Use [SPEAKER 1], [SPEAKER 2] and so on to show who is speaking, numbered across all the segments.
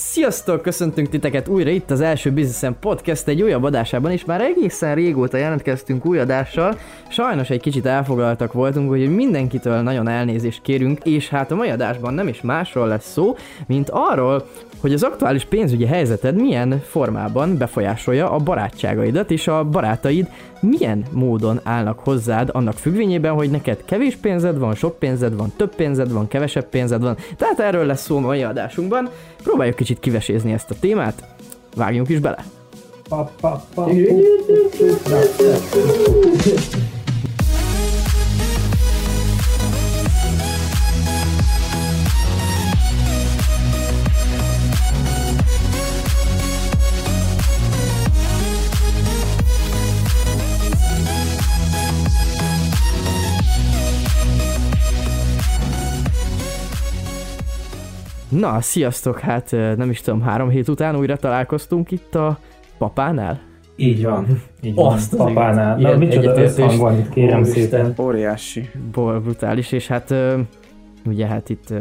[SPEAKER 1] Sziasztok, köszöntünk titeket újra itt az első Business Podcast egy újabb adásában, és már egészen régóta jelentkeztünk új adással. Sajnos egy kicsit elfoglaltak voltunk, hogy mindenkitől nagyon elnézést kérünk, és hát a mai adásban nem is másról lesz szó, mint arról, hogy az aktuális pénzügyi helyzeted milyen formában befolyásolja a barátságaidat, és a barátaid milyen módon állnak hozzád annak függvényében, hogy neked kevés pénzed van, sok pénzed van, több pénzed van, kevesebb pénzed van. Tehát erről lesz szó a mai adásunkban. Próbáljuk kicsit kivesézni ezt a témát. Vágjunk is bele! Pa, pa, pa, Na, sziasztok, hát nem is tudom, három hét után újra találkoztunk itt a papánál.
[SPEAKER 2] Így van, így van, Azt papánál. Na, micsoda összhang van itt, kérem szépen.
[SPEAKER 3] Óriási.
[SPEAKER 1] Ból brutális, és hát ugye hát itt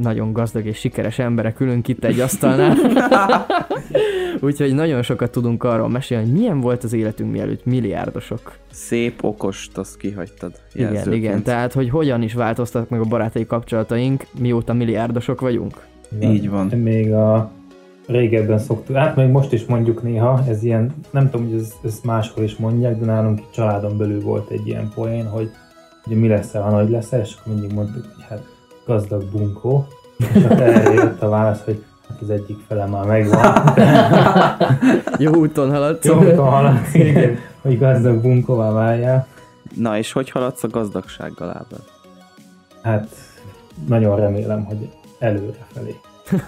[SPEAKER 1] nagyon gazdag és sikeres emberek ülünk itt egy asztalnál. Úgyhogy nagyon sokat tudunk arról mesélni, hogy milyen volt az életünk mielőtt milliárdosok.
[SPEAKER 3] Szép, okost, azt kihagytad.
[SPEAKER 1] Igen, igen, tehát hogy hogyan is változtak meg a barátai kapcsolataink, mióta milliárdosok vagyunk.
[SPEAKER 3] Így van.
[SPEAKER 2] Még a régebben szoktuk, hát még most is mondjuk néha, ez ilyen, nem tudom, hogy ez, ezt máshol is mondják, de nálunk itt családon belül volt egy ilyen poén, hogy ugye mi lesz ha nagy lesz és akkor mindig mondtuk, hogy hát gazdag bunkó, és akkor erre jött a válasz, hogy hát az egyik fele már megvan.
[SPEAKER 1] Jó úton haladsz.
[SPEAKER 2] Jó úton haladsz, igen, hogy gazdag bunkóvá váljál.
[SPEAKER 3] Na és hogy haladsz a gazdagsággal, Ábel?
[SPEAKER 2] Hát nagyon remélem, hogy előre felé.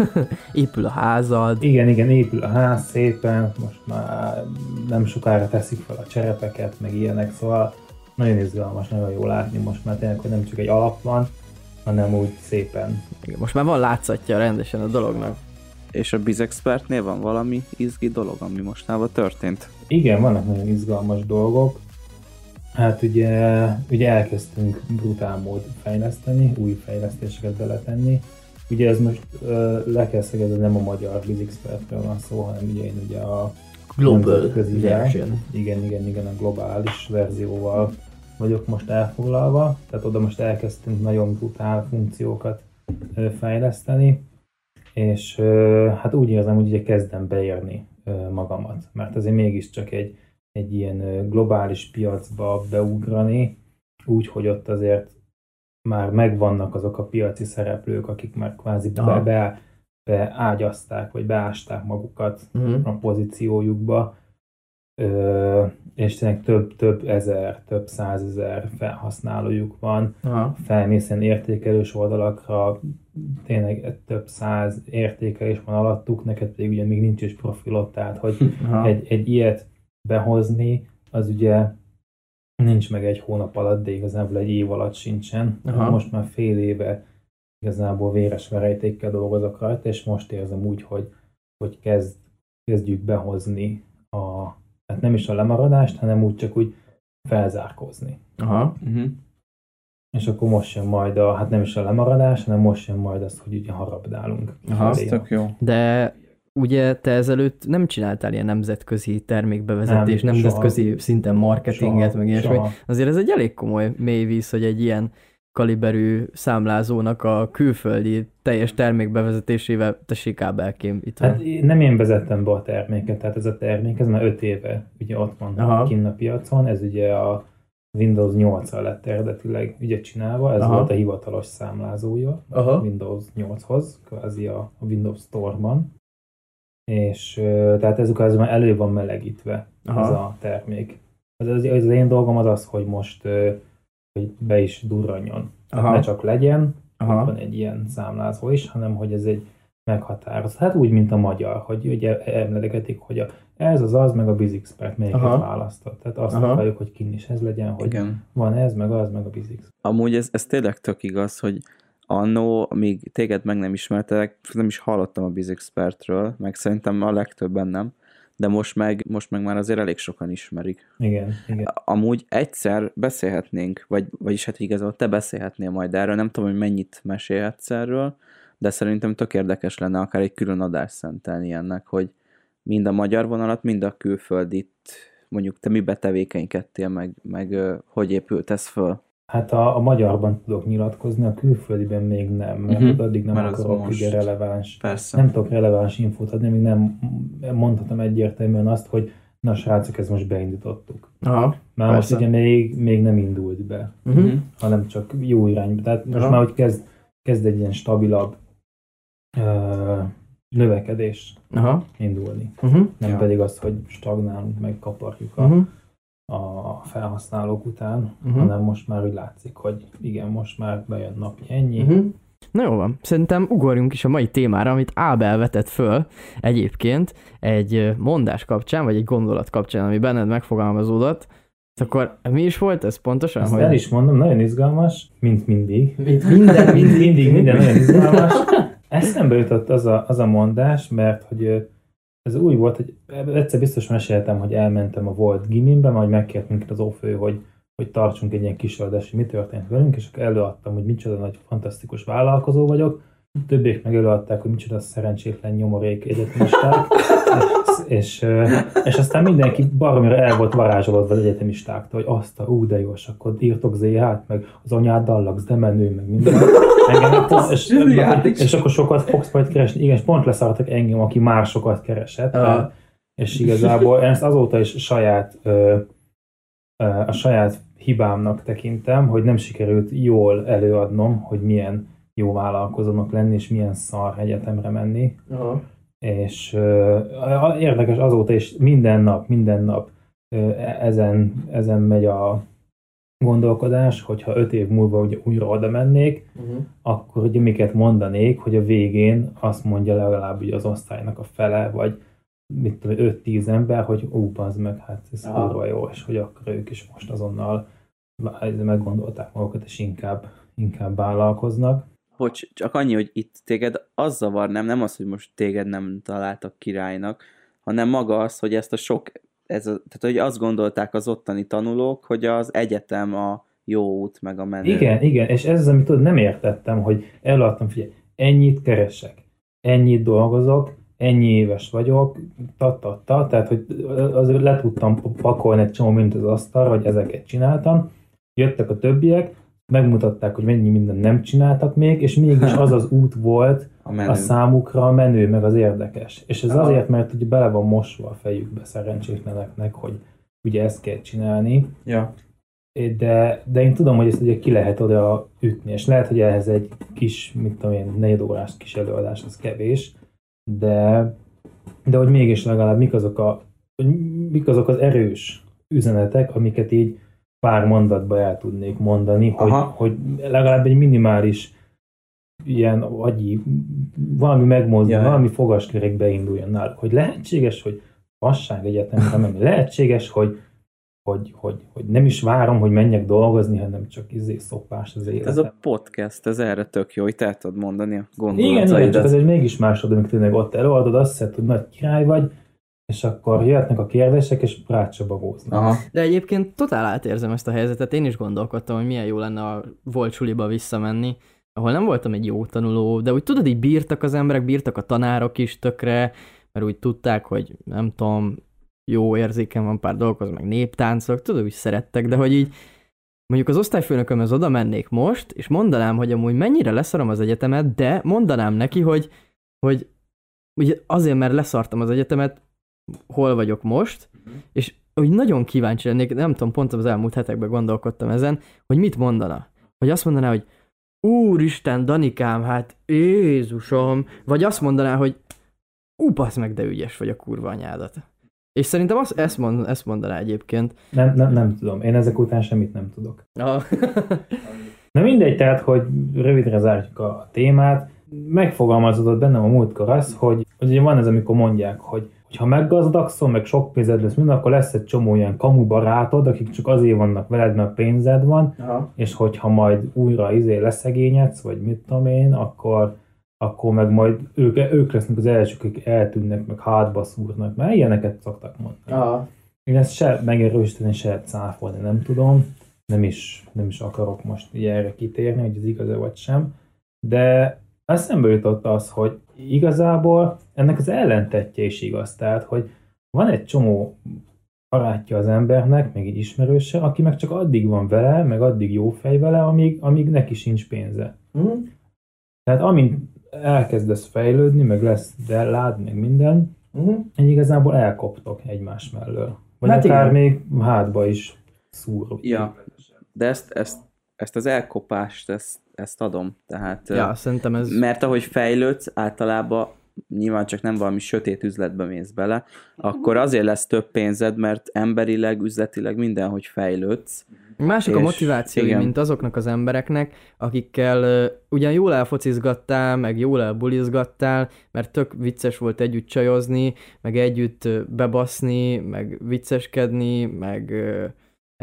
[SPEAKER 1] épül a házad.
[SPEAKER 2] Igen, igen, épül a ház szépen, most már nem sokára teszik fel a cserepeket, meg ilyenek, szóval nagyon izgalmas, nagyon jó látni most már tényleg, hogy nem csak egy alap van, hanem úgy szépen.
[SPEAKER 1] Igen, most már van látszatja rendesen a dolognak.
[SPEAKER 3] És a Bizexpertnél van valami izgi dolog, ami mostában történt?
[SPEAKER 2] Igen, vannak nagyon izgalmas dolgok. Hát ugye, ugye elkezdtünk brutál mód fejleszteni, új fejlesztéseket beletenni. Ugye ez most uh, le kell szegedni, nem a magyar BizExpertről van szó, hanem ugye én ugye a
[SPEAKER 1] Global version.
[SPEAKER 2] Igen, igen, igen, a globális verzióval vagyok most elfoglalva, tehát oda most elkezdtünk nagyon brutál funkciókat fejleszteni, és hát úgy érzem, hogy ugye kezdem beérni magamat, mert azért mégiscsak egy, egy ilyen globális piacba beugrani, úgy, hogy ott azért már megvannak azok a piaci szereplők, akik már kvázi be, be, beágyazták, vagy beásták magukat uh-huh. a pozíciójukba, Ö, és tényleg több, több ezer, több százezer felhasználójuk van, Aha. felmészen értékelős oldalakra, tényleg több száz értékelés van alattuk, neked pedig ugye még nincs is profilot, tehát hogy egy, egy ilyet behozni, az ugye nincs meg egy hónap alatt, de igazából egy év alatt sincsen. Aha. Most már fél éve igazából véres verejtékkel dolgozok rajta, és most érzem úgy, hogy, hogy kezd, kezdjük behozni a, hát nem is a lemaradást, hanem úgy csak úgy felzárkózni.
[SPEAKER 1] Aha. Uh-huh.
[SPEAKER 2] És akkor most jön majd a, hát nem is a lemaradás, hanem most jön majd az, hogy ugye harabdálunk.
[SPEAKER 3] Aha, az tök jó.
[SPEAKER 1] De ugye te ezelőtt nem csináltál ilyen nemzetközi termékbevezetés, nem, nemzetközi soha. szinten marketinget, soha, meg ilyesmi. Azért ez egy elég komoly mély víz, hogy egy ilyen kaliberű számlázónak a külföldi teljes termékbevezetésével tessék kábelkém itt
[SPEAKER 2] van. Hát nem én vezettem be a terméket, tehát ez a termék, ez már öt éve ugye ott van Aha. kinn a piacon, ez ugye a Windows 8 lett eredetileg ugye csinálva, ez Aha. volt a hivatalos számlázója Aha. Windows 8-hoz, kvázi a Windows Store-ban és tehát ez az már elő van melegítve Aha. ez a termék. Az, az, az én dolgom az az, hogy most hogy be is durranjon. Tehát ne csak legyen, Aha. van egy ilyen számlázó is, hanem hogy ez egy meghatározott. Hát úgy, mint a magyar, hogy ugye emlegetik, hogy a, ez az az, meg a BizExpert melyiket választott. Tehát azt Aha. akarjuk, hogy kin is ez legyen, hogy Igen. van ez, meg az, meg a BizExpert.
[SPEAKER 3] Amúgy ez, ez tényleg tök igaz, hogy annó, amíg téged meg nem ismertelek, nem is hallottam a BizExpertről, meg szerintem a legtöbben nem, de most meg, most meg már azért elég sokan ismerik.
[SPEAKER 2] Igen, igen.
[SPEAKER 3] Amúgy egyszer beszélhetnénk, vagy, vagyis hát igazából te beszélhetnél majd erről, nem tudom, hogy mennyit mesélhetsz erről, de szerintem tök érdekes lenne akár egy külön adást szentelni ennek, hogy mind a magyar vonalat, mind a külföldit, mondjuk te mibe tevékenykedtél, meg, meg hogy épült ez föl?
[SPEAKER 2] Hát a, a magyarban tudok nyilatkozni, a külföldiben még nem, mert uh-huh. addig nem
[SPEAKER 3] Mert az
[SPEAKER 2] akarok
[SPEAKER 3] most-
[SPEAKER 2] ugye releváns.
[SPEAKER 3] Persze.
[SPEAKER 2] Nem tudok releváns infót adni, még nem mondhatom egyértelműen azt, hogy na srácok, ezt most beindítottuk.
[SPEAKER 1] Aha.
[SPEAKER 2] Már most
[SPEAKER 1] Persze.
[SPEAKER 2] ugye még, még nem indult be,
[SPEAKER 1] Uh-huh.
[SPEAKER 2] Hanem csak jó irányba. Tehát most
[SPEAKER 1] Aha.
[SPEAKER 2] már, hogy kezd, kezd egy ilyen stabilabb ö, növekedés
[SPEAKER 1] Aha.
[SPEAKER 2] indulni.
[SPEAKER 1] Uh-huh.
[SPEAKER 2] Nem
[SPEAKER 3] Ja.
[SPEAKER 2] pedig azt, hogy stagnálunk, meg kaparjuk a,
[SPEAKER 1] Uh-huh.
[SPEAKER 2] A felhasználók után,
[SPEAKER 1] Mhm.
[SPEAKER 2] hanem most már úgy látszik, hogy igen, most már bejön napi ennyi.
[SPEAKER 1] Uh-huh. Na jó van, szerintem ugorjunk is a mai témára, amit Ábel vetett föl egyébként egy mondás kapcsán, vagy egy gondolat kapcsán, ami benned megfogalmazódott. Akkor mi is volt ez pontosan?
[SPEAKER 2] Ezt el is mondom, nagyon izgalmas, mint mindig.
[SPEAKER 1] Mint minden,
[SPEAKER 2] Mind, mindig minden nagyon izgalmas. Eszembe jutott az a, az a mondás, mert hogy ez úgy volt, hogy egyszer biztos meséltem, hogy elmentem a volt gimimbe, majd megkért minket az ófő, hogy, hogy tartsunk egy ilyen kis hogy mi történt velünk, és akkor előadtam, hogy micsoda nagy fantasztikus vállalkozó vagyok. Többiek meg előadták, hogy micsoda szerencsétlen nyomorék egyetemisták, és, és, és aztán mindenki baromira el volt varázsolódva az egyetemistáktól, hogy azt a, ú, de jó, és akkor írtok ZH-t, meg az anyáddal laksz, de menő, meg minden. Engem, és, és, és, akkor sokat fogsz majd keresni. Igen, és pont leszartak engem, aki már sokat keresett.
[SPEAKER 1] Aha.
[SPEAKER 2] És igazából én ezt azóta is saját, ö, ö, a saját hibámnak tekintem, hogy nem sikerült jól előadnom, hogy milyen jó vállalkozónak lenni, és milyen szar egyetemre menni.
[SPEAKER 1] Aha.
[SPEAKER 2] És a- érdekes azóta is minden nap, minden nap ö, ezen, ezen megy a gondolkodás, hogyha öt év múlva ugye újra oda mennék,
[SPEAKER 1] Uh-huh.
[SPEAKER 2] akkor ugye miket mondanék, hogy a végén azt mondja legalább ugye az osztálynak a fele, vagy mit tudom, 5-10 ember, hogy ó, az meg, hát ez kurva jó, és hogy akkor ők is most azonnal meggondolták magukat, és inkább, inkább vállalkoznak.
[SPEAKER 3] Hogy csak annyi, hogy itt téged az zavar, nem, nem az, hogy most téged nem találtak királynak, hanem maga az, hogy ezt a sok, ez a, tehát hogy azt gondolták az ottani tanulók, hogy az egyetem a jó út, meg a menő.
[SPEAKER 2] Igen, igen, és ez az, amit tudod, nem értettem, hogy eladtam, figyelj, ennyit keresek, ennyit dolgozok, ennyi éves vagyok, ta, ta, ta, tehát, hogy azért le tudtam pakolni egy csomó mint az asztalra, hogy ezeket csináltam. Jöttek a többiek, megmutatták, hogy mennyi mindent nem csináltak még, és mégis az az út volt
[SPEAKER 3] A menő.
[SPEAKER 2] a számukra a menő, meg az érdekes. És ez azért, mert ugye bele van mosva a fejükbe szerencsétleneknek, hogy ugye ezt kell csinálni,
[SPEAKER 3] Ja.
[SPEAKER 2] de, de én tudom, hogy ezt ugye ki lehet oda ütni, és lehet, hogy ehhez egy kis, mit tudom én, negyed órás kis előadás, az kevés, de, de hogy mégis legalább mik azok, a, hogy mik azok az erős üzenetek, amiket így pár mondatba el tudnék mondani, hogy,
[SPEAKER 3] Aha.
[SPEAKER 2] hogy legalább egy minimális ilyen agyi, valami megmozdul,
[SPEAKER 3] Ja,
[SPEAKER 2] valami fogaskerék beinduljon náluk, hogy lehetséges, hogy Vasság Egyetemre menni, lehetséges, hogy hogy, hogy, hogy nem is várom, hogy menjek dolgozni, hanem csak izé szopás az életem.
[SPEAKER 3] Ez a podcast, ez erre tök jó, hogy te tudod mondani a
[SPEAKER 2] igen, igen,
[SPEAKER 3] gondolataidat.
[SPEAKER 2] csak ez egy mégis másod, amikor tényleg ott előadod, azt hiszed, hogy nagy király vagy, és akkor jöhetnek a kérdések, és rácsabagóznak.
[SPEAKER 3] Aha.
[SPEAKER 1] De egyébként totál átérzem ezt a helyzetet, én is gondolkodtam, hogy milyen jó lenne a volt suliba visszamenni, ahol nem voltam egy jó tanuló, de úgy tudod, így bírtak az emberek, bírtak a tanárok is tökre, mert úgy tudták, hogy nem tudom, jó érzéken van pár dolgokhoz, meg néptáncok, tudod, úgy szerettek, de hogy így mondjuk az osztályfőnökömhez oda mennék most, és mondanám, hogy amúgy mennyire leszarom az egyetemet, de mondanám neki, hogy, hogy ugye azért, mert leszartam az egyetemet, hol vagyok most, és hogy nagyon kíváncsi lennék, nem tudom, pont az elmúlt hetekben gondolkodtam ezen, hogy mit mondana. Hogy azt mondaná, hogy Úristen, Danikám, hát Jézusom, vagy azt mondaná, hogy ú, basz meg, de ügyes vagy a kurva anyádat. És szerintem azt, ezt, mond, ezt mondaná egyébként.
[SPEAKER 2] Nem, nem, nem tudom. Én ezek után semmit nem tudok.
[SPEAKER 1] Ah.
[SPEAKER 2] Na mindegy, tehát, hogy rövidre zárjuk a témát. Megfogalmazódott bennem a múltkor az, hogy, hogy ugye van ez, amikor mondják, hogy ha meggazdagszol, meg sok pénzed lesz minden, akkor lesz egy csomó ilyen kamu barátod, akik csak azért vannak veled, mert pénzed van,
[SPEAKER 1] Aha.
[SPEAKER 2] és hogyha majd újra izé leszegényedsz, vagy mit tudom én, akkor, akkor meg majd ők, ők lesznek az elsők, akik eltűnnek, meg hátba szúrnak, mert ilyeneket szoktak mondani.
[SPEAKER 1] Ah.
[SPEAKER 2] Én ezt se megerősíteni, se cáfolni nem tudom, nem is, nem is akarok most erre kitérni, hogy ez igaz vagy sem, de, eszembe jutott az, hogy igazából ennek az ellentetje is igaz. Tehát, hogy van egy csomó barátja az embernek, meg egy ismerőse, aki meg csak addig van vele, meg addig jó fej vele, amíg, amíg neki sincs pénze.
[SPEAKER 1] Mm.
[SPEAKER 2] Tehát amint elkezdesz fejlődni, meg lesz delád, meg minden,
[SPEAKER 1] Mm.
[SPEAKER 2] így igazából elkoptok egymás mellől. Vagy
[SPEAKER 1] Hát
[SPEAKER 2] akár
[SPEAKER 1] igen.
[SPEAKER 2] még hátba is szúr.
[SPEAKER 3] Ja. De ezt, ezt, ezt az elkopást, ezt, ezt adom. Tehát,
[SPEAKER 1] Ja, szerintem ez...
[SPEAKER 3] mert ahogy fejlődsz, általában nyilván csak nem valami sötét üzletbe mész bele, akkor azért lesz több pénzed, mert emberileg, üzletileg mindenhogy fejlődsz.
[SPEAKER 1] Másik a
[SPEAKER 3] És
[SPEAKER 1] motivációi,
[SPEAKER 3] igen.
[SPEAKER 1] mint azoknak az embereknek, akikkel uh, ugyan jól elfocizgattál, meg jól elbulizgattál, mert tök vicces volt együtt csajozni, meg együtt bebaszni, meg vicceskedni, meg uh,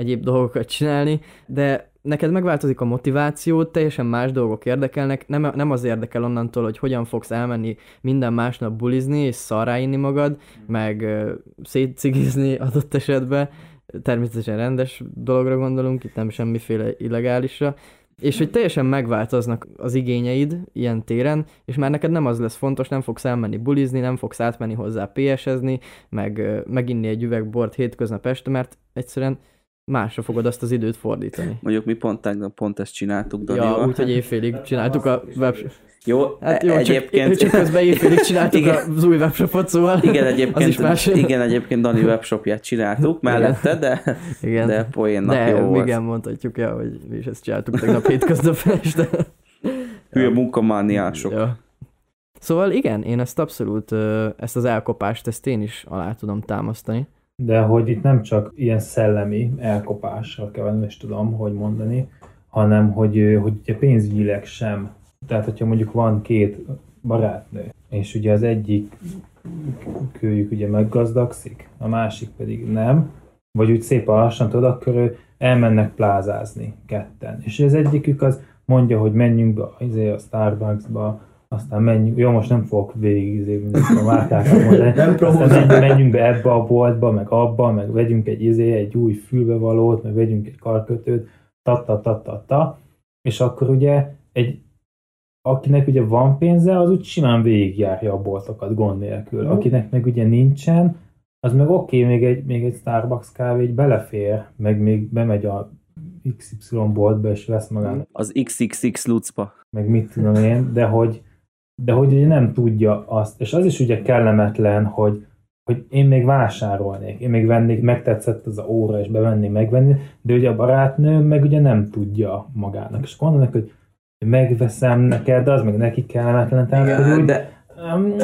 [SPEAKER 1] egyéb dolgokat csinálni, de neked megváltozik a motiváció, teljesen más dolgok érdekelnek, nem, nem az érdekel onnantól, hogy hogyan fogsz elmenni minden másnap bulizni és szarrá inni magad, meg uh, szétcigizni adott esetben, természetesen rendes dologra gondolunk, itt nem semmiféle illegálisra, és hogy teljesen megváltoznak az igényeid ilyen téren, és már neked nem az lesz fontos, nem fogsz elmenni bulizni, nem fogsz átmenni hozzá PS-ezni, meg meginni egy üveg bort hétköznap este, mert egyszerűen másra fogod azt az időt fordítani.
[SPEAKER 3] Mondjuk mi pont, tegnap pont ezt csináltuk,
[SPEAKER 1] Ja,
[SPEAKER 3] Danival.
[SPEAKER 1] úgyhogy éjfélig csináltuk a web...
[SPEAKER 3] Jó,
[SPEAKER 1] Hát jó,
[SPEAKER 3] egyébként...
[SPEAKER 1] csak, csak közben éjfélig csináltuk
[SPEAKER 3] Igen.
[SPEAKER 1] az új webshopot, szóval
[SPEAKER 3] Igen,
[SPEAKER 1] az is
[SPEAKER 3] egyébként,
[SPEAKER 1] más.
[SPEAKER 3] igen, egyébként Dani webshopját csináltuk mellette, de,
[SPEAKER 1] Igen.
[SPEAKER 3] de poénnak
[SPEAKER 1] De
[SPEAKER 3] jó volt.
[SPEAKER 1] igen, mondhatjuk el, hogy mi is ezt csináltuk tegnap hétköznap este.
[SPEAKER 3] Hülye munkamániások.
[SPEAKER 1] Ja. Szóval igen, én ezt abszolút, ezt az elkopást, ezt én is alá tudom támasztani.
[SPEAKER 2] De hogy itt nem csak ilyen szellemi elkopással kell, nem is tudom, hogy mondani, hanem hogy, hogy ugye pénzügyileg sem. Tehát, hogyha mondjuk van két barátnő, és ugye az egyik kőjük ugye meggazdagszik, a másik pedig nem, vagy úgy szépen lassan tudod, akkor ő elmennek plázázni ketten. És az egyikük az mondja, hogy menjünk be izé, a Starbucksba, aztán menjünk, jó, most nem fogok végig izé, a márkákat mondani,
[SPEAKER 1] Nem
[SPEAKER 2] aztán menjünk, be ebbe a boltba, meg abba, meg vegyünk egy izé, egy új fülbevalót, meg vegyünk egy karkötőt, ta, ta, ta, és akkor ugye egy akinek ugye van pénze, az úgy simán végigjárja a boltokat gond nélkül. Akinek meg ugye nincsen, az meg oké, okay, még, egy, még egy Starbucks kávé egy belefér, meg még bemegy a XY boltba, és vesz magának,
[SPEAKER 3] Az XXX lucpa.
[SPEAKER 2] meg mit tudom én, de hogy, de hogy ugye nem tudja azt, és az is ugye kellemetlen, hogy, hogy én még vásárolnék, én még vennék, megtetszett az a óra, és bevenném megvenni, de ugye a barátnő meg ugye nem tudja magának, és akkor mondanak, hogy megveszem neked, de az meg neki kellemetlen, tehát hogy úgy,
[SPEAKER 3] de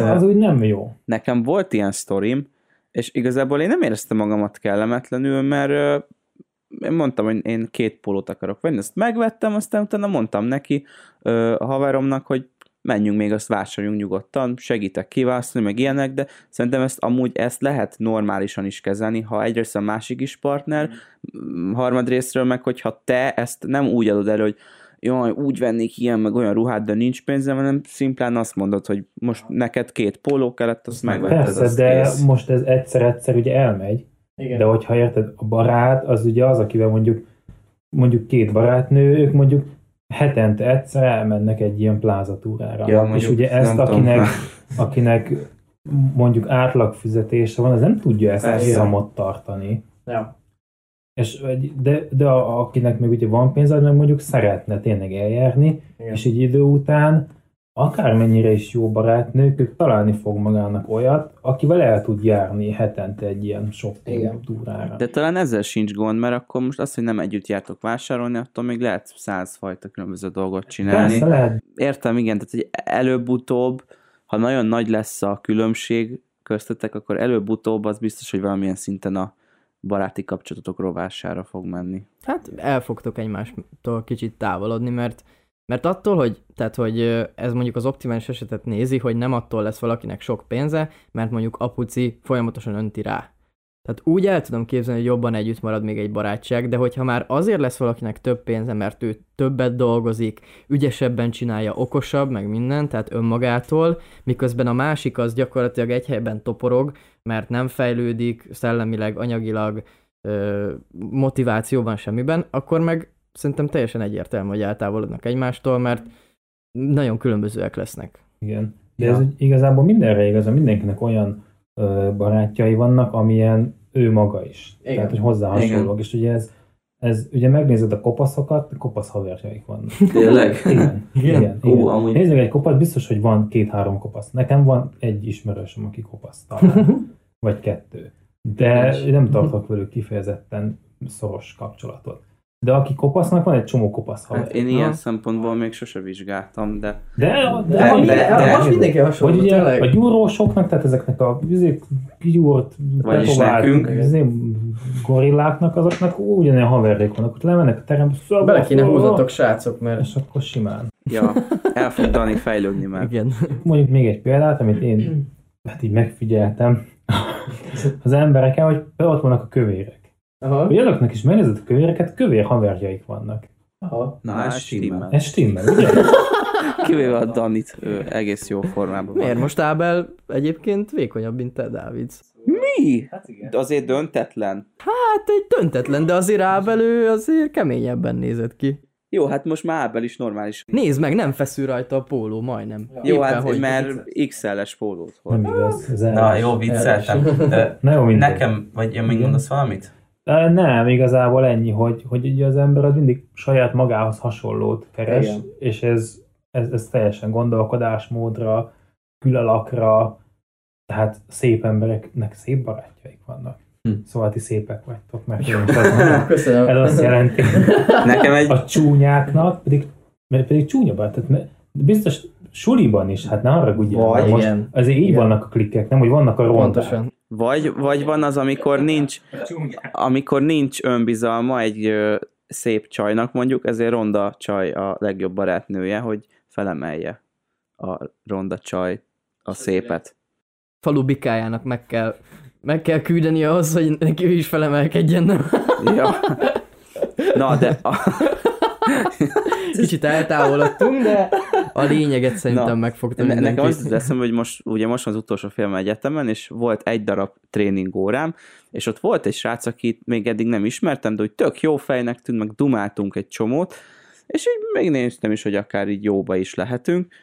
[SPEAKER 2] az úgy nem jó.
[SPEAKER 3] nekem volt ilyen sztorim, és igazából én nem éreztem magamat kellemetlenül, mert én mondtam, hogy én két pólót akarok venni, ezt megvettem, aztán utána mondtam neki, a haveromnak, hogy menjünk még, azt vásároljunk nyugodtan, segítek kiválasztani, meg ilyenek, de szerintem ezt amúgy ezt lehet normálisan is kezelni, ha egyrészt a másik is partner, mm. harmadrésztről meg, hogyha te ezt nem úgy adod elő, hogy jaj, úgy vennék ilyen, meg olyan ruhát, de nincs pénzem, hanem szimplán azt mondod, hogy most neked két póló kellett, azt megvetted,
[SPEAKER 2] Persze,
[SPEAKER 3] azt
[SPEAKER 2] de
[SPEAKER 3] kész.
[SPEAKER 2] most ez egyszer-egyszer ugye elmegy,
[SPEAKER 1] Igen.
[SPEAKER 2] de hogyha érted, a barát az ugye az, akivel mondjuk mondjuk két barátnő, ők mondjuk hetente egyszer elmennek egy ilyen plázatúrára.
[SPEAKER 3] Ja,
[SPEAKER 2] és ugye ezt, akinek, akinek mondjuk átlag fizetése van, az nem tudja ezt a
[SPEAKER 3] Persze.
[SPEAKER 2] számot tartani.
[SPEAKER 1] Ja.
[SPEAKER 2] És, de, de a, akinek meg ugye van pénze, az meg mondjuk szeretne tényleg eljárni,
[SPEAKER 1] Igen.
[SPEAKER 2] és egy idő után akármennyire is jó barátnők, ők találni fog magának olyat, akivel el tud járni hetente egy ilyen shopping túrára.
[SPEAKER 3] De talán ezzel sincs gond, mert akkor most az, hogy nem együtt jártok vásárolni, attól még lehet százfajta különböző dolgot csinálni.
[SPEAKER 2] Persze lehet,
[SPEAKER 3] Értem, igen, tehát hogy előbb-utóbb, ha nagyon nagy lesz a különbség köztetek, akkor előbb-utóbb az biztos, hogy valamilyen szinten a baráti kapcsolatotok rovására fog menni.
[SPEAKER 1] Hát el fogtok egymástól kicsit távolodni, mert mert attól, hogy, tehát, hogy ez mondjuk az optimális esetet nézi, hogy nem attól lesz valakinek sok pénze, mert mondjuk apuci folyamatosan önti rá. Tehát úgy el tudom képzelni, hogy jobban együtt marad még egy barátság, de hogyha már azért lesz valakinek több pénze, mert ő többet dolgozik, ügyesebben csinálja, okosabb, meg minden, tehát önmagától, miközben a másik az gyakorlatilag egy helyben toporog, mert nem fejlődik szellemileg, anyagilag, motivációban, semmiben, akkor meg szerintem teljesen egyértelmű, hogy eltávolodnak egymástól, mert nagyon különbözőek lesznek.
[SPEAKER 2] Igen. De
[SPEAKER 3] Ja.
[SPEAKER 2] ez igazából mindenre igaz, mindenkinek olyan ö, barátjai vannak, amilyen ő maga is.
[SPEAKER 1] Igen.
[SPEAKER 2] Tehát, hogy hozzá hasonlók. És ugye ez, ez, ugye megnézed a kopaszokat, kopasz haverjaik vannak.
[SPEAKER 3] Tényleg?
[SPEAKER 2] Igen.
[SPEAKER 1] Igen.
[SPEAKER 2] Igen.
[SPEAKER 3] Ó,
[SPEAKER 2] igen.
[SPEAKER 3] amúgy-
[SPEAKER 2] Nézzük egy kopasz, biztos, hogy van két-három kopasz. Nekem van egy ismerősöm, aki kopasz talán. Vagy kettő. De nem tartok velük kifejezetten szoros kapcsolatot. De aki kopasznak, van egy csomó kopasz haver.
[SPEAKER 3] Hát én ilyen szempontból még sose vizsgáltam, de
[SPEAKER 2] De,
[SPEAKER 1] De,
[SPEAKER 3] De-
[SPEAKER 1] de,
[SPEAKER 3] de-
[SPEAKER 1] de,
[SPEAKER 3] de-
[SPEAKER 1] most mindenki hasonló,
[SPEAKER 2] Vagy ugye
[SPEAKER 1] tényleg.
[SPEAKER 2] a gyúrósoknak, tehát ezeknek a vizék, gyúrt,
[SPEAKER 3] Vagyis
[SPEAKER 2] tetovált
[SPEAKER 3] nekünk.
[SPEAKER 2] izé, gorilláknak, azoknak ugyanilyen haverjék vannak, ott lemennek a terembe, szóval
[SPEAKER 1] Bele kéne húzatok, srácok, mert...
[SPEAKER 2] és akkor simán.
[SPEAKER 3] ja, el fog Dani fejlődni már.
[SPEAKER 1] Igen.
[SPEAKER 2] Mondjuk még egy példát, amit én hát így megfigyeltem az embereken, hogy ott vannak a kövérek.
[SPEAKER 1] Aha.
[SPEAKER 2] Hogy azoknak is megnézed a kövéreket, kövér haverjaik vannak.
[SPEAKER 1] Aha.
[SPEAKER 3] Na, ez stimmel.
[SPEAKER 2] Ez stimmel, ugye?
[SPEAKER 3] Kivéve a Danit, ő egész jó formában van.
[SPEAKER 1] Miért most Ábel egyébként vékonyabb, mint te, Dávid?
[SPEAKER 3] Mi? De azért döntetlen.
[SPEAKER 1] Hát egy döntetlen, de azért Ábel ő azért keményebben nézett ki.
[SPEAKER 3] Jó, hát most már Ábel is normális.
[SPEAKER 1] Nézd meg, nem feszül rajta a póló, majdnem.
[SPEAKER 3] Jó,
[SPEAKER 1] Éppen,
[SPEAKER 3] hát
[SPEAKER 1] hogy-
[SPEAKER 3] mert XL-es pólót
[SPEAKER 2] Nem
[SPEAKER 3] hord.
[SPEAKER 2] igaz. Ez
[SPEAKER 4] Na, jó, vicceltem.
[SPEAKER 2] Na mindegy.
[SPEAKER 4] nekem, vagy én még
[SPEAKER 2] Igen.
[SPEAKER 4] mondasz valamit?
[SPEAKER 2] Nem, igazából ennyi, hogy, hogy ugye az ember az mindig saját magához hasonlót keres,
[SPEAKER 1] Igen.
[SPEAKER 2] és ez, ez, ez teljesen gondolkodásmódra, külalakra, tehát szép embereknek szép barátjaik vannak.
[SPEAKER 4] Hm.
[SPEAKER 2] Szóval ti szépek vagytok, mert mondom.
[SPEAKER 1] Köszönöm.
[SPEAKER 2] Ez azt jelenti,
[SPEAKER 3] Nekem egy...
[SPEAKER 2] a csúnyáknak pedig, mert pedig csúnya tehát biztos suliban is, hát ne.
[SPEAKER 3] Vagy-
[SPEAKER 2] mert most
[SPEAKER 1] Igen.
[SPEAKER 2] azért így
[SPEAKER 1] Igen.
[SPEAKER 2] vannak a klikkek, nem, hogy vannak a rondák.
[SPEAKER 1] Pontosan.
[SPEAKER 3] Vagy, vagy van az, amikor nincs, amikor nincs önbizalma egy ö, szép csajnak mondjuk, ezért ronda csaj a legjobb barátnője, hogy felemelje a ronda csaj a szépet.
[SPEAKER 1] Falu bikájának meg kell, meg kell küldeni ahhoz, hogy neki ő is felemelkedjen, nem?
[SPEAKER 3] Ja. Na, de a,
[SPEAKER 1] Kicsit eltávolodtunk, de a lényeget szerintem
[SPEAKER 3] Na,
[SPEAKER 1] megfogta
[SPEAKER 3] ne, nekem az eszembe, hogy most, ugye most az utolsó film egyetemen, és volt egy darab tréningórám, és ott volt egy srác, akit még eddig nem ismertem, de hogy tök jó fejnek tűnt, meg dumáltunk egy csomót, és így megnéztem is, hogy akár így jóba is lehetünk,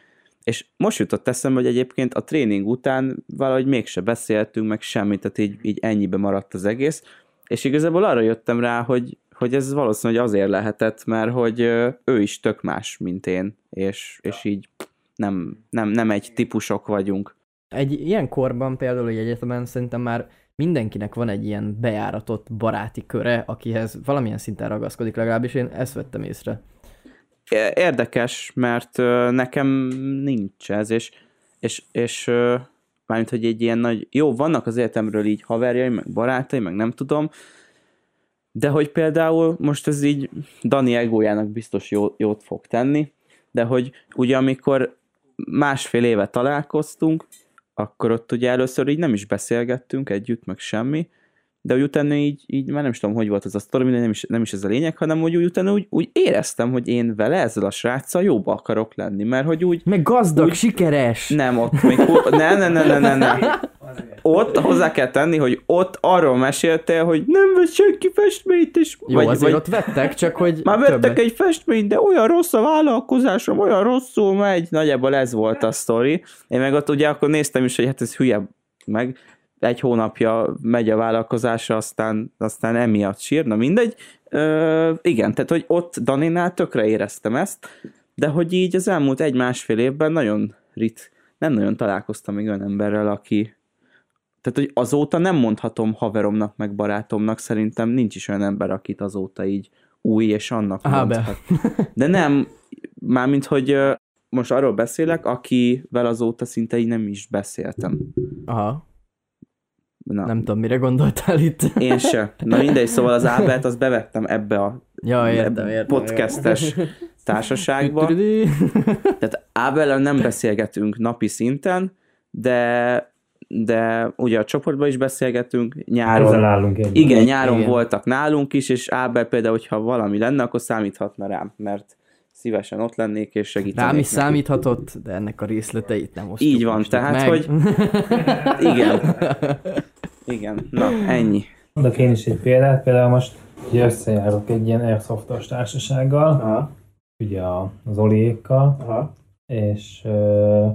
[SPEAKER 3] és most jutott eszembe, hogy egyébként a tréning után valahogy mégse beszéltünk, meg semmit, tehát így, így ennyibe maradt az egész, és igazából arra jöttem rá, hogy, hogy ez valószínűleg azért lehetett, mert hogy ő is tök más, mint én, és, és így nem, nem, nem egy típusok vagyunk.
[SPEAKER 1] Egy ilyen korban például egy egyetemen szerintem már mindenkinek van egy ilyen bejáratott baráti köre, akihez valamilyen szinten ragaszkodik, legalábbis én ezt vettem észre.
[SPEAKER 3] Érdekes, mert nekem nincs ez, és, és, és mármint, hogy egy ilyen nagy, jó, vannak az életemről így haverjaim, meg barátaim, meg nem tudom, de hogy például most ez így Dani egójának biztos jó, jót fog tenni, de hogy ugye amikor másfél éve találkoztunk, akkor ott ugye először így nem is beszélgettünk együtt, meg semmi, de úgy utána így, így már nem is tudom, hogy volt az a sztori, nem is, nem is ez a lényeg, hanem hogy úgy utána úgy, úgy éreztem, hogy én vele ezzel a sráccal jóba akarok lenni, mert hogy úgy
[SPEAKER 1] Meg gazdag,
[SPEAKER 3] Úgy-
[SPEAKER 1] sikeres!
[SPEAKER 3] nem, ott még, hu- ne, ne, ne, ne, ne, ne. Ott hozzá kell tenni, hogy ott arról meséltél, hogy nem vett senki festményt, és
[SPEAKER 1] Jó, vagy, azért vagy... ott vettek, csak hogy
[SPEAKER 3] már vettek
[SPEAKER 1] többet.
[SPEAKER 3] egy festményt, de olyan rossz a vállalkozásom, olyan rosszul megy. Nagyjából ez volt a sztori. Én meg ott ugye akkor néztem is, hogy hát ez hülye meg. Egy hónapja megy a vállalkozása, aztán, aztán emiatt sír, na mindegy. Ö, igen, tehát hogy ott Daninál tökre éreztem ezt, de hogy így az elmúlt egy-másfél évben nagyon rit, nem nagyon találkoztam még olyan emberrel, aki, tehát, hogy azóta nem mondhatom haveromnak, meg barátomnak, szerintem nincs is olyan ember, akit azóta így új és annak
[SPEAKER 1] be.
[SPEAKER 3] mondhat. De nem, mármint, hogy most arról beszélek, akivel azóta szinte így nem is beszéltem.
[SPEAKER 1] Aha,
[SPEAKER 3] Na,
[SPEAKER 1] nem tudom, mire gondoltál itt.
[SPEAKER 3] Én se. Na mindegy, szóval az Ábelt azt bevettem ebbe a
[SPEAKER 1] Ja, értem, értem.
[SPEAKER 3] podcastes társaságba.
[SPEAKER 1] Tütüdü.
[SPEAKER 3] Tehát Ábellel nem beszélgetünk napi szinten, de de ugye a csoportban is beszélgetünk, nyáron.
[SPEAKER 2] Ezzel állunk.
[SPEAKER 3] Igen, nyáron
[SPEAKER 1] Igen.
[SPEAKER 3] voltak nálunk is, és Ábel például, hogyha valami lenne, akkor számíthatna rám, mert szívesen ott lennék, és segítenék
[SPEAKER 1] Rám is
[SPEAKER 3] neki.
[SPEAKER 1] számíthatott, de ennek a részleteit nem osztjuk
[SPEAKER 3] Így van, tehát,
[SPEAKER 1] meg.
[SPEAKER 3] hogy- Igen. Igen, na ennyi.
[SPEAKER 2] Mondok én is egy példát, például most ugye összejárok egy ilyen airsoftos társasággal,
[SPEAKER 1] Aha,
[SPEAKER 2] ugye a- az Oliékkal,
[SPEAKER 1] aha.
[SPEAKER 2] és ö,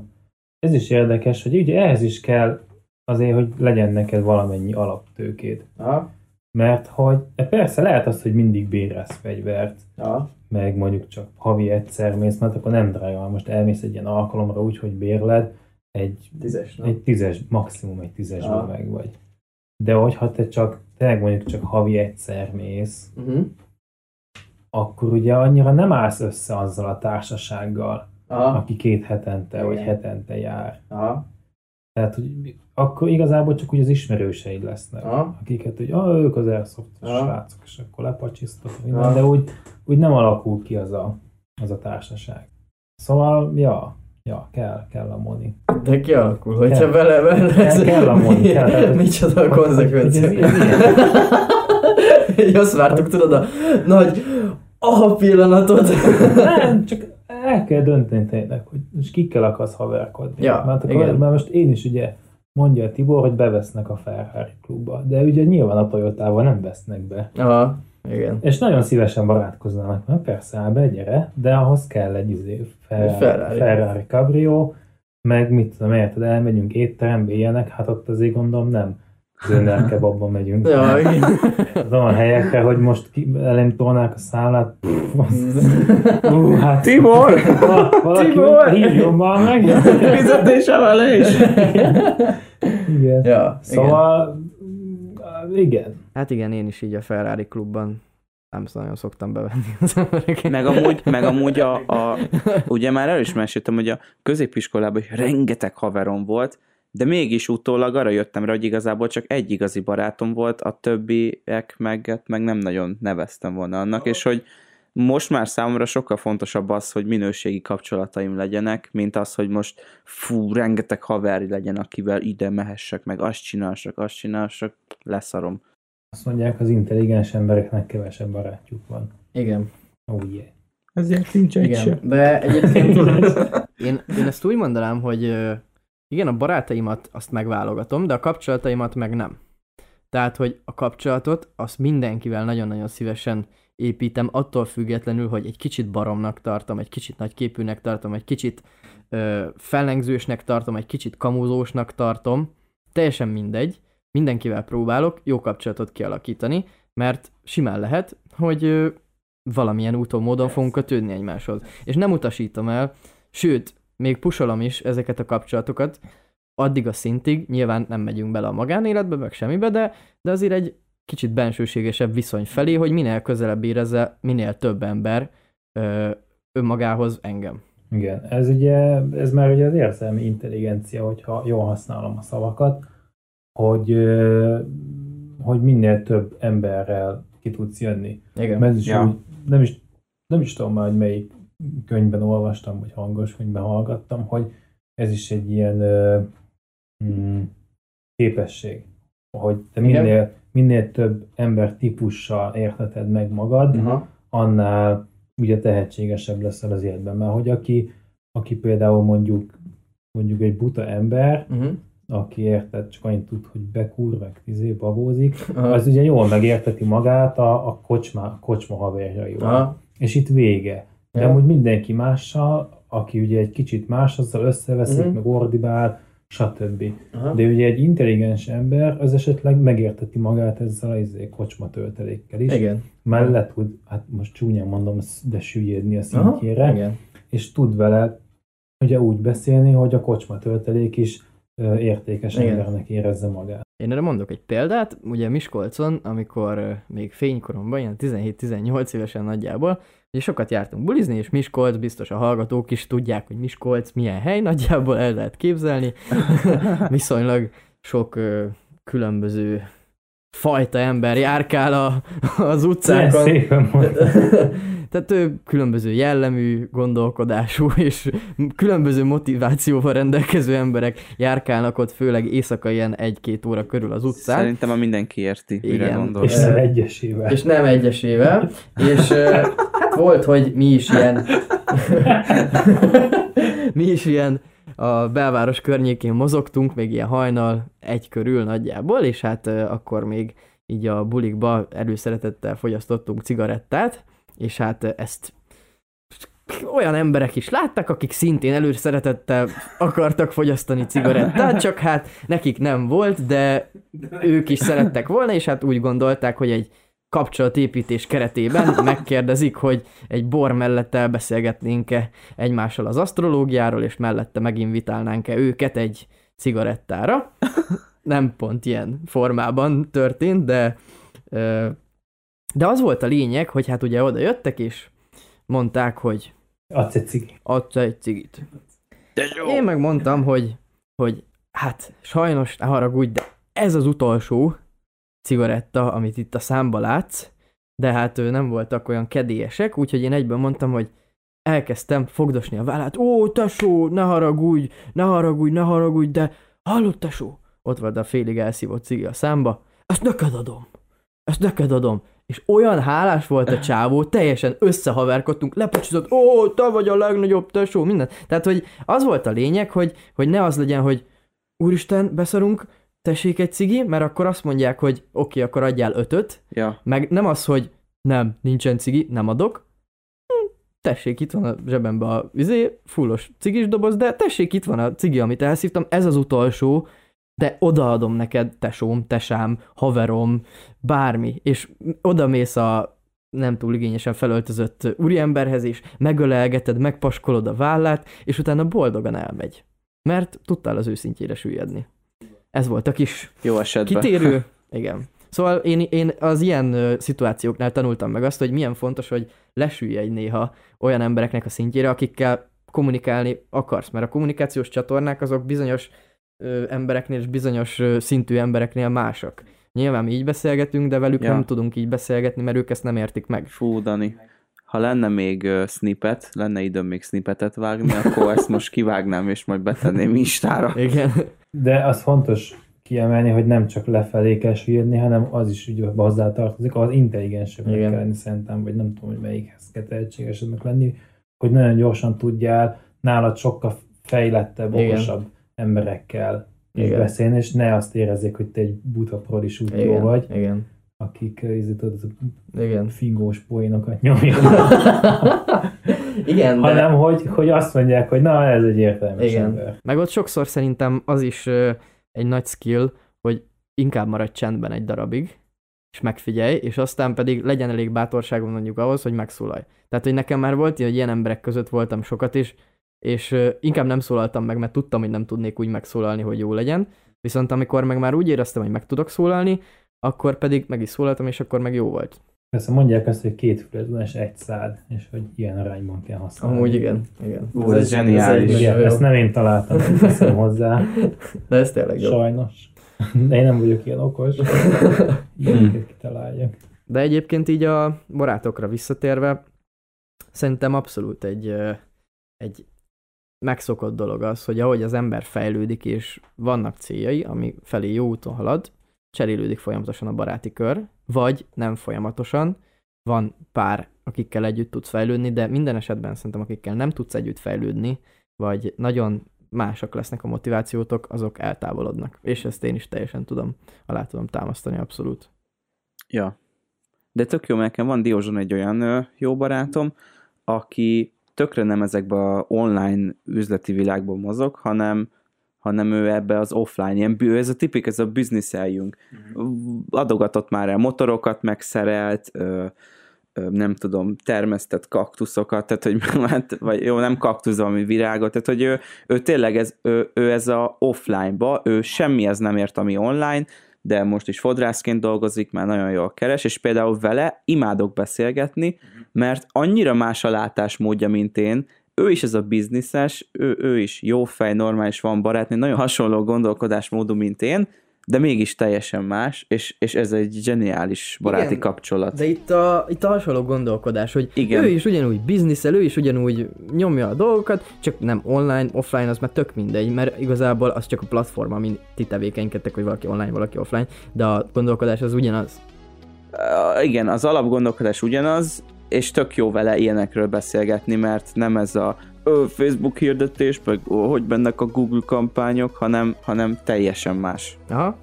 [SPEAKER 2] ez is érdekes, hogy ugye ehhez is kell azért, hogy legyen neked valamennyi alaptőkéd.
[SPEAKER 1] Aha,
[SPEAKER 2] Mert hogy de persze lehet az, hogy mindig bérelsz fegyvert,
[SPEAKER 1] aha,
[SPEAKER 2] meg mondjuk csak havi egyszer mész, mert akkor nem drága. Most elmész egy ilyen alkalomra úgy, hogy bérled, egy,
[SPEAKER 1] tízes, no?
[SPEAKER 2] egy tízes, maximum egy tízesből
[SPEAKER 1] Aha.
[SPEAKER 2] meg vagy. De hogyha te csak, tényleg mondjuk csak havi egyszer mész,
[SPEAKER 1] Uh-huh.
[SPEAKER 2] akkor ugye annyira nem állsz össze azzal a társasággal,
[SPEAKER 1] Aha,
[SPEAKER 2] aki két hetente vagy
[SPEAKER 1] Igen.
[SPEAKER 2] hetente jár.
[SPEAKER 1] aha,
[SPEAKER 2] Tehát, hogy akkor igazából csak úgy az ismerőseid lesznek,
[SPEAKER 1] Aha.
[SPEAKER 2] akiket, hogy ah, ők az airsoft srácok, és akkor lepacsisztok minden,
[SPEAKER 1] Aha.
[SPEAKER 2] de úgy, úgy nem alakul ki az a, az a társaság. Szóval, ja, ja, kell, kell a moni.
[SPEAKER 1] De kialakul, hogyha
[SPEAKER 2] Kell.
[SPEAKER 1] vele vele
[SPEAKER 2] Kell- kell a moni, kell, tehát,
[SPEAKER 1] Micsoda a konzekvencia. Így azt vártuk, tudod, a nagy aha pillanatot.
[SPEAKER 2] Nem, csak el kell dönteni tényleg, hogy most kikkel akarsz haverkodni.
[SPEAKER 1] Ja,
[SPEAKER 2] mert, akkor,
[SPEAKER 1] igen.
[SPEAKER 2] mert most én is ugye mondja a Tibor, hogy bevesznek a Ferrari klubba, de ugye nyilván a Toyotával nem vesznek be.
[SPEAKER 1] Aha, igen.
[SPEAKER 2] És nagyon szívesen barátkoznának, mert persze, áll be, gyere, de ahhoz kell egy izé, Ferrari,
[SPEAKER 1] Ferrari.
[SPEAKER 2] Ferrari Cabrio, meg mit tudom, érted, elmegyünk étterembe, ilyenek, hát ott azért gondolom nem döner kebabban megyünk.
[SPEAKER 1] Ja, igen.
[SPEAKER 2] Az olyan helyekre, hogy most ki, elém tolnák a az- Ú, hát,
[SPEAKER 3] Tibor!
[SPEAKER 2] val- valaki
[SPEAKER 3] Tibor!
[SPEAKER 2] hívjon már meg.
[SPEAKER 3] Fizetésemelés!
[SPEAKER 2] Igen.
[SPEAKER 1] ja,
[SPEAKER 2] Szóval, igen.
[SPEAKER 1] igen. Hát igen, én is így a Ferrari klubban nem nagyon szoktam bevenni az embereket.
[SPEAKER 3] Meg amúgy, meg amúgy a, a, ugye már el is meséltem, hogy a középiskolában is rengeteg haverom volt, de mégis utólag arra jöttem rá, hogy igazából csak egy igazi barátom volt, a többiek meg, meg nem nagyon neveztem volna annak, és hogy most már számomra sokkal fontosabb az, hogy minőségi kapcsolataim legyenek, mint az, hogy most fú, rengeteg haveri legyen, akivel ide mehessek, meg azt csinálsak, azt csinálsak, leszarom.
[SPEAKER 2] Azt mondják, az intelligens embereknek kevesebb barátjuk van.
[SPEAKER 1] Igen,
[SPEAKER 2] Oh, yeah.
[SPEAKER 3] Ezért nincs
[SPEAKER 1] igen. De egyébként én, én ezt úgy mondanám, hogy igen, a barátaimat azt megválogatom, de a kapcsolataimat meg nem. Tehát, hogy a kapcsolatot azt mindenkivel nagyon-nagyon szívesen építem, attól függetlenül, hogy egy kicsit baromnak tartom, egy kicsit nagyképűnek tartom, egy kicsit ö, fellengzősnek tartom, egy kicsit kamuzósnak tartom, teljesen mindegy, mindenkivel próbálok jó kapcsolatot kialakítani, mert simán lehet, hogy ö, valamilyen úton, módon fogunk kötődni egymáshoz. És nem utasítom el, sőt, még pusolom is ezeket a kapcsolatokat, addig a szintig, nyilván nem megyünk bele a magánéletbe, meg semmibe, de, de azért egy kicsit bensőségesebb viszony felé, hogy minél közelebb érezze minél több ember ö, önmagához engem.
[SPEAKER 2] Igen, ez ugye, ez már ugye az érzelmi intelligencia, hogyha jól használom a szavakat, hogy, ö, hogy minél több emberrel ki tudsz jönni.
[SPEAKER 1] Igen.
[SPEAKER 2] Mert ez is
[SPEAKER 3] Ja.
[SPEAKER 2] úgy, nem is, nem is tudom már, hogy melyik könyvben olvastam, vagy hangos könyvben hallgattam, hogy ez is egy ilyen ö, mm, képesség, hogy te
[SPEAKER 1] Igen.
[SPEAKER 2] minél, minél több ember típussal érteted meg magad,
[SPEAKER 1] Aha.
[SPEAKER 2] annál ugye tehetségesebb leszel az életben. Mert hogy aki, aki például mondjuk mondjuk egy buta ember,
[SPEAKER 1] Uh-huh.
[SPEAKER 2] aki érted, csak annyit tud, hogy bekúr, meg izé, bagózik,
[SPEAKER 1] Aha.
[SPEAKER 2] az ugye jól megérteti magát a, a kocsma, a kocsma haverjaival.
[SPEAKER 1] Aha.
[SPEAKER 2] És itt vége. De amúgy mindenki mással, aki ugye egy kicsit más, azzal összeveszik,
[SPEAKER 1] Mhm.
[SPEAKER 2] meg ordibál, stb.
[SPEAKER 1] Aha.
[SPEAKER 2] De ugye egy intelligens ember az esetleg megérteti magát ezzel a izé, kocsma töltelékkel is.
[SPEAKER 1] Igen.
[SPEAKER 2] Már le tud, hát most csúnyán mondom, de süllyedni a
[SPEAKER 1] Aha.
[SPEAKER 2] szintjére,
[SPEAKER 1] Igen.
[SPEAKER 2] és tud vele ugye úgy beszélni, hogy a kocsma töltelék is értékes
[SPEAKER 1] Igen.
[SPEAKER 2] embernek érezze magát.
[SPEAKER 1] Én erre mondok egy példát, ugye Miskolcon, amikor még fénykoromban, ilyen 17-18 évesen nagyjából, ugye sokat jártunk bulizni, és Miskolc, biztos a hallgatók is tudják, hogy Miskolc milyen hely, nagyjából el lehet képzelni. Viszonylag sok ö, különböző fajta ember járkál a, az utcákon.
[SPEAKER 2] szépen.
[SPEAKER 1] Tehát ő különböző jellemű, gondolkodású és különböző motivációval rendelkező emberek járkálnak ott, főleg éjszaka ilyen egy-két óra körül az utcán.
[SPEAKER 3] Szerintem már mindenki érti, mire
[SPEAKER 1] Igen.
[SPEAKER 3] gondol.
[SPEAKER 2] És nem egyesével.
[SPEAKER 1] És nem egyesével. És ö, volt, hogy mi is ilyen mi is ilyen a belváros környékén mozogtunk, még ilyen hajnal egy körül nagyjából, és hát akkor még így a bulikba előszeretettel fogyasztottunk cigarettát, és hát ezt olyan emberek is láttak, akik szintén előszeretettel akartak fogyasztani cigarettát, csak hát nekik nem volt, de ők is szerettek volna, és hát úgy gondolták, hogy egy kapcsolatépítés keretében megkérdezik, hogy egy bor mellett elbeszélgetnénk-e egymással az asztrológiáról, és mellette meginvitálnánk-e őket egy cigarettára. Nem pont ilyen formában történt, de de az volt a lényeg, hogy hát ugye oda jöttek, és mondták, hogy
[SPEAKER 2] Adsz egy cigi.
[SPEAKER 1] adsz egy cigit.
[SPEAKER 3] De jó.
[SPEAKER 1] Én meg mondtam, hogy, hogy hát sajnos ne haragudj, de ez az utolsó cigaretta, amit itt a számba látsz, de hát ő nem voltak olyan kedélyesek, úgyhogy én egyben mondtam, hogy elkezdtem fogdosni a vállát. Ó, tesó, ne haragudj, ne haragudj, ne haragudj, de hallod, tesó? Ott volt a félig elszívott cigi a számba. Ezt neked adom. Ezt neked adom. És olyan hálás volt a csávó, teljesen összehaverkodtunk, lepocsizott, ó, te vagy a legnagyobb tesó, minden. Tehát, hogy az volt a lényeg, hogy, hogy ne az legyen, hogy úristen, beszarunk, tessék egy cigi, mert akkor azt mondják, hogy oké, okay, akkor adjál ötöt,
[SPEAKER 3] Ja,
[SPEAKER 1] meg nem az, hogy nem, nincsen cigi, nem adok. Hm, tessék, itt van a zsebembe a izé, fullos cigis doboz, de tessék, itt van a cigi, amit elszívtam, ez az utolsó, de odaadom neked, tesóm, tesám, haverom, bármi, és oda mész a nem túl igényesen felöltözött úriemberhez, és megölelgeted, megpaskolod a vállát, és utána boldogan elmegy. Mert tudtál az őszintjére süllyedni. Ez volt a kis
[SPEAKER 3] jó esetben.
[SPEAKER 1] kitérő. Igen. Szóval én, én az ilyen ö, szituációknál tanultam meg azt, hogy milyen fontos, hogy lesülj néha olyan embereknek a szintjére, akikkel kommunikálni akarsz, mert a kommunikációs csatornák azok bizonyos ö, embereknél és bizonyos ö, szintű embereknél másak. Nyilván mi így beszélgetünk, de velük
[SPEAKER 3] Ja.
[SPEAKER 1] nem tudunk így beszélgetni, mert ők ezt nem értik meg.
[SPEAKER 3] Fú, Dani. Ha lenne még uh, snippet, lenne időm még snippetet vágni, akkor ezt most kivágnám, és majd betenném Instára.
[SPEAKER 1] Igen.
[SPEAKER 2] De az fontos kiemelni, hogy nem csak lefelé kell süllyedni, hanem az is úgy hozzátartozik, az intelligensebbnek
[SPEAKER 1] Igen.
[SPEAKER 2] kell lenni szerintem, vagy nem tudom, hogy melyikhez kell tehetségesebbnek lenni, hogy nagyon gyorsan tudjál nálad sokkal fejlettebb,
[SPEAKER 1] Igen.
[SPEAKER 2] okosabb emberekkel
[SPEAKER 1] Igen.
[SPEAKER 2] beszélni, és ne azt érezzék, hogy te egy buta sútyó
[SPEAKER 1] Igen.
[SPEAKER 2] vagy,
[SPEAKER 1] Igen.
[SPEAKER 2] Akik izé, tudod,
[SPEAKER 1] Igen.
[SPEAKER 2] fingós poénokat nyomják,
[SPEAKER 1] Igen, de...
[SPEAKER 2] hanem hogy, hogy azt mondják, hogy na, ez egy értelmes
[SPEAKER 1] Igen.
[SPEAKER 2] ember.
[SPEAKER 1] Meg ott sokszor szerintem az is ö, egy nagy skill, hogy inkább maradj csendben egy darabig, és megfigyelj, és aztán pedig legyen elég bátorságom mondjuk ahhoz, hogy megszólalj. Tehát, hogy nekem már volt, ilyen, hogy ilyen emberek között voltam sokat is, és ö, inkább nem szólaltam meg, mert tudtam, hogy nem tudnék úgy megszólalni, hogy jó legyen. Viszont amikor meg már úgy éreztem, hogy meg tudok szólalni, akkor pedig meg is szólaltam, és akkor meg jó volt.
[SPEAKER 2] Persze mondják azt, hogy két füled van és egy szád, és hogy ilyen arányban kell használni.
[SPEAKER 1] Amúgy igen, igen.
[SPEAKER 3] Ú, ez zseniális.
[SPEAKER 1] egy
[SPEAKER 2] Igen,
[SPEAKER 1] jó.
[SPEAKER 2] ezt nem én találtam, teszem hozzá,
[SPEAKER 1] De ez tényleg jó.
[SPEAKER 2] sajnos. De én nem vagyok ilyen okos. Ilyeneket kitaláljak.
[SPEAKER 1] De egyébként így a barátokra visszatérve, szerintem abszolút egy, egy megszokott dolog az, hogy ahogy az ember fejlődik, és vannak céljai, ami felé jó úton halad, cserélődik folyamatosan a baráti kör, vagy nem folyamatosan, van pár, akikkel együtt tudsz fejlődni, de minden esetben szerintem akikkel nem tudsz együtt fejlődni, vagy nagyon másak lesznek a motivációtok, azok eltávolodnak. És ezt én is teljesen tudom, alá tudom támasztani abszolút.
[SPEAKER 3] Ja. De tök jó, mert nekem van Diózson egy olyan jó barátom, aki tökre nem ezekbe a online üzleti világban mozog, hanem hanem ő ebbe az offline, ilyen, ez a tipik, ez a bizniszeljünk. Adogatott már el motorokat, megszerelt, ö, ö, nem tudom, termesztett kaktuszokat, tehát hogy hát, vagy jó, nem kaktusz, valami virágot, tehát hogy ő, ő tényleg ez, ő, ő ez a offline-ba, ő semmihez nem ért, ami online, de most is fodrászként dolgozik, már nagyon jól keres, és például vele imádok beszélgetni, mert annyira más a látásmódja, mint én, ő is ez a bizniszes, ő, ő is jó fej, normális van barátnő, nagyon hasonló gondolkodásmódú, mint én, de mégis teljesen más, és, és ez egy zseniális baráti
[SPEAKER 1] Igen,
[SPEAKER 3] kapcsolat.
[SPEAKER 1] De itt a, itt a hasonló gondolkodás, hogy
[SPEAKER 3] Igen.
[SPEAKER 1] ő is ugyanúgy bizniszel, ő is ugyanúgy nyomja a dolgokat, csak nem online, offline, az már tök mindegy, mert igazából az csak a platform, amin ti tevékenykedtek, hogy valaki online, valaki offline, de a gondolkodás az ugyanaz.
[SPEAKER 3] Uh, igen, az alapgondolkodás ugyanaz, és tök jó vele ilyenekről beszélgetni, mert nem ez a ö, Facebook hirdetés, meg ó, hogy bennek a Google kampányok, hanem, hanem teljesen más.
[SPEAKER 1] Aha,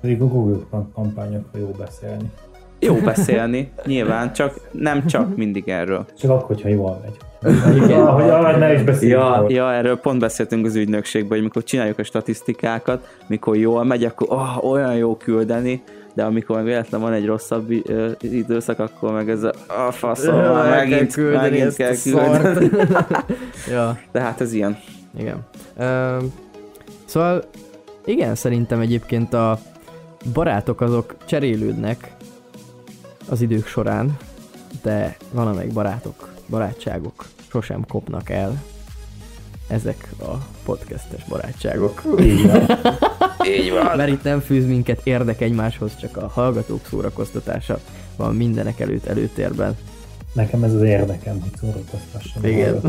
[SPEAKER 2] Pedig a Google kampányokról jó beszélni.
[SPEAKER 3] Jó beszélni, nyilván, csak nem csak mindig erről.
[SPEAKER 2] Csak akkor, hogyha jól megy. Igen. Hogy arra ne is beszéljünk.
[SPEAKER 3] Ja, ja, erről pont beszéltünk az ügynökségben, hogy mikor csináljuk a statisztikákat, mikor jól megy, akkor oh, olyan jó küldeni, de amikor meg véletlen van egy rosszabb ö, időszak, akkor meg ez a, a faszom,
[SPEAKER 1] El
[SPEAKER 3] már
[SPEAKER 1] kell
[SPEAKER 3] megint,
[SPEAKER 1] küldeni
[SPEAKER 3] megint
[SPEAKER 1] ezt
[SPEAKER 3] kell küldeni.
[SPEAKER 1] ja.
[SPEAKER 3] De hát ez ilyen.
[SPEAKER 1] Igen. Ö, szóval igen, szerintem egyébként a barátok azok cserélődnek az idők során, de valamelyik barátok, barátságok sosem kopnak el. Ezek a podcastes barátságok.
[SPEAKER 2] Így van.
[SPEAKER 3] Így van.
[SPEAKER 1] Mert itt nem fűz minket érdek egymáshoz, csak a hallgatók szórakoztatása van mindenek előtt előtérben.
[SPEAKER 2] Nekem ez az érdekem, hogy szórakoztassam.
[SPEAKER 1] Igen.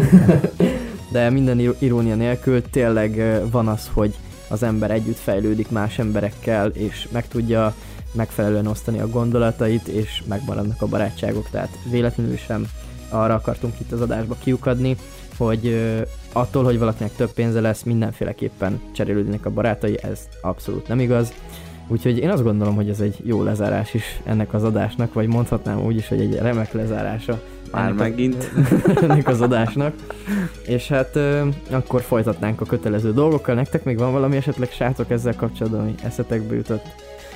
[SPEAKER 1] De minden ir- irónia nélkül tényleg van az, hogy az ember együtt fejlődik más emberekkel, és meg tudja megfelelően osztani a gondolatait, és megmaradnak a barátságok, tehát véletlenül sem arra akartunk itt az adásba kiukadni, hogy attól, hogy valakinek több pénze lesz, mindenféleképpen cserélődnek a barátai, ez abszolút nem igaz. Úgyhogy én azt gondolom, hogy ez egy jó lezárás is ennek az adásnak, vagy mondhatnám úgy is, hogy egy remek lezárása
[SPEAKER 3] Már
[SPEAKER 1] ennek a-
[SPEAKER 3] megint.
[SPEAKER 1] ennek az adásnak. És hát ö, akkor folytatnánk a kötelező dolgokkal. Nektek még van valami esetleg srácok ezzel kapcsolatban, ami eszetekbe jutott?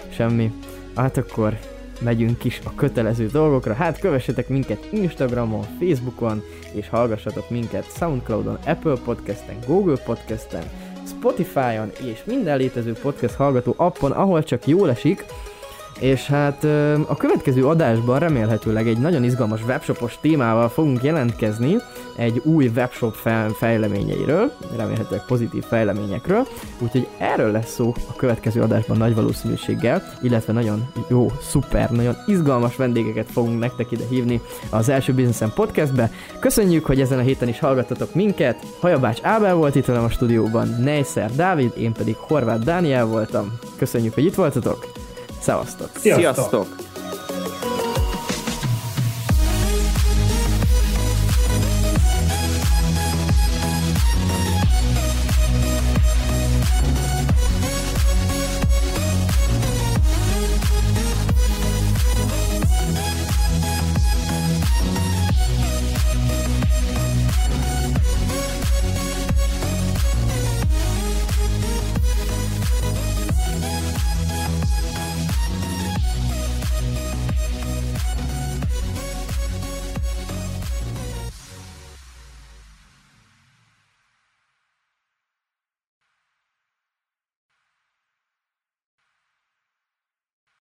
[SPEAKER 1] Semmi. Hát akkor megyünk is a kötelező dolgokra. Hát kövessetek minket Instagramon, Facebookon, és hallgassatok minket Soundcloudon, Apple Podcasten, Google Podcasten, Spotify-on és minden létező podcast hallgató appon, ahol csak jól esik. És hát a következő adásban remélhetőleg egy nagyon izgalmas webshopos témával fogunk jelentkezni, egy új webshop fejleményeiről, remélhetőleg pozitív fejleményekről, úgyhogy erről lesz szó a következő adásban nagy valószínűséggel, illetve nagyon jó, szuper, nagyon izgalmas vendégeket fogunk nektek ide hívni az első Businessen podcastbe. Köszönjük, hogy ezen a héten is hallgattatok minket, Hajabács Ábel volt itt velem a stúdióban, Neyszer Dávid, én pedig Horváth Dániel voltam. Köszönjük, hogy itt voltatok, szevasztok!
[SPEAKER 2] Sziasztok!
[SPEAKER 3] Sziasztok.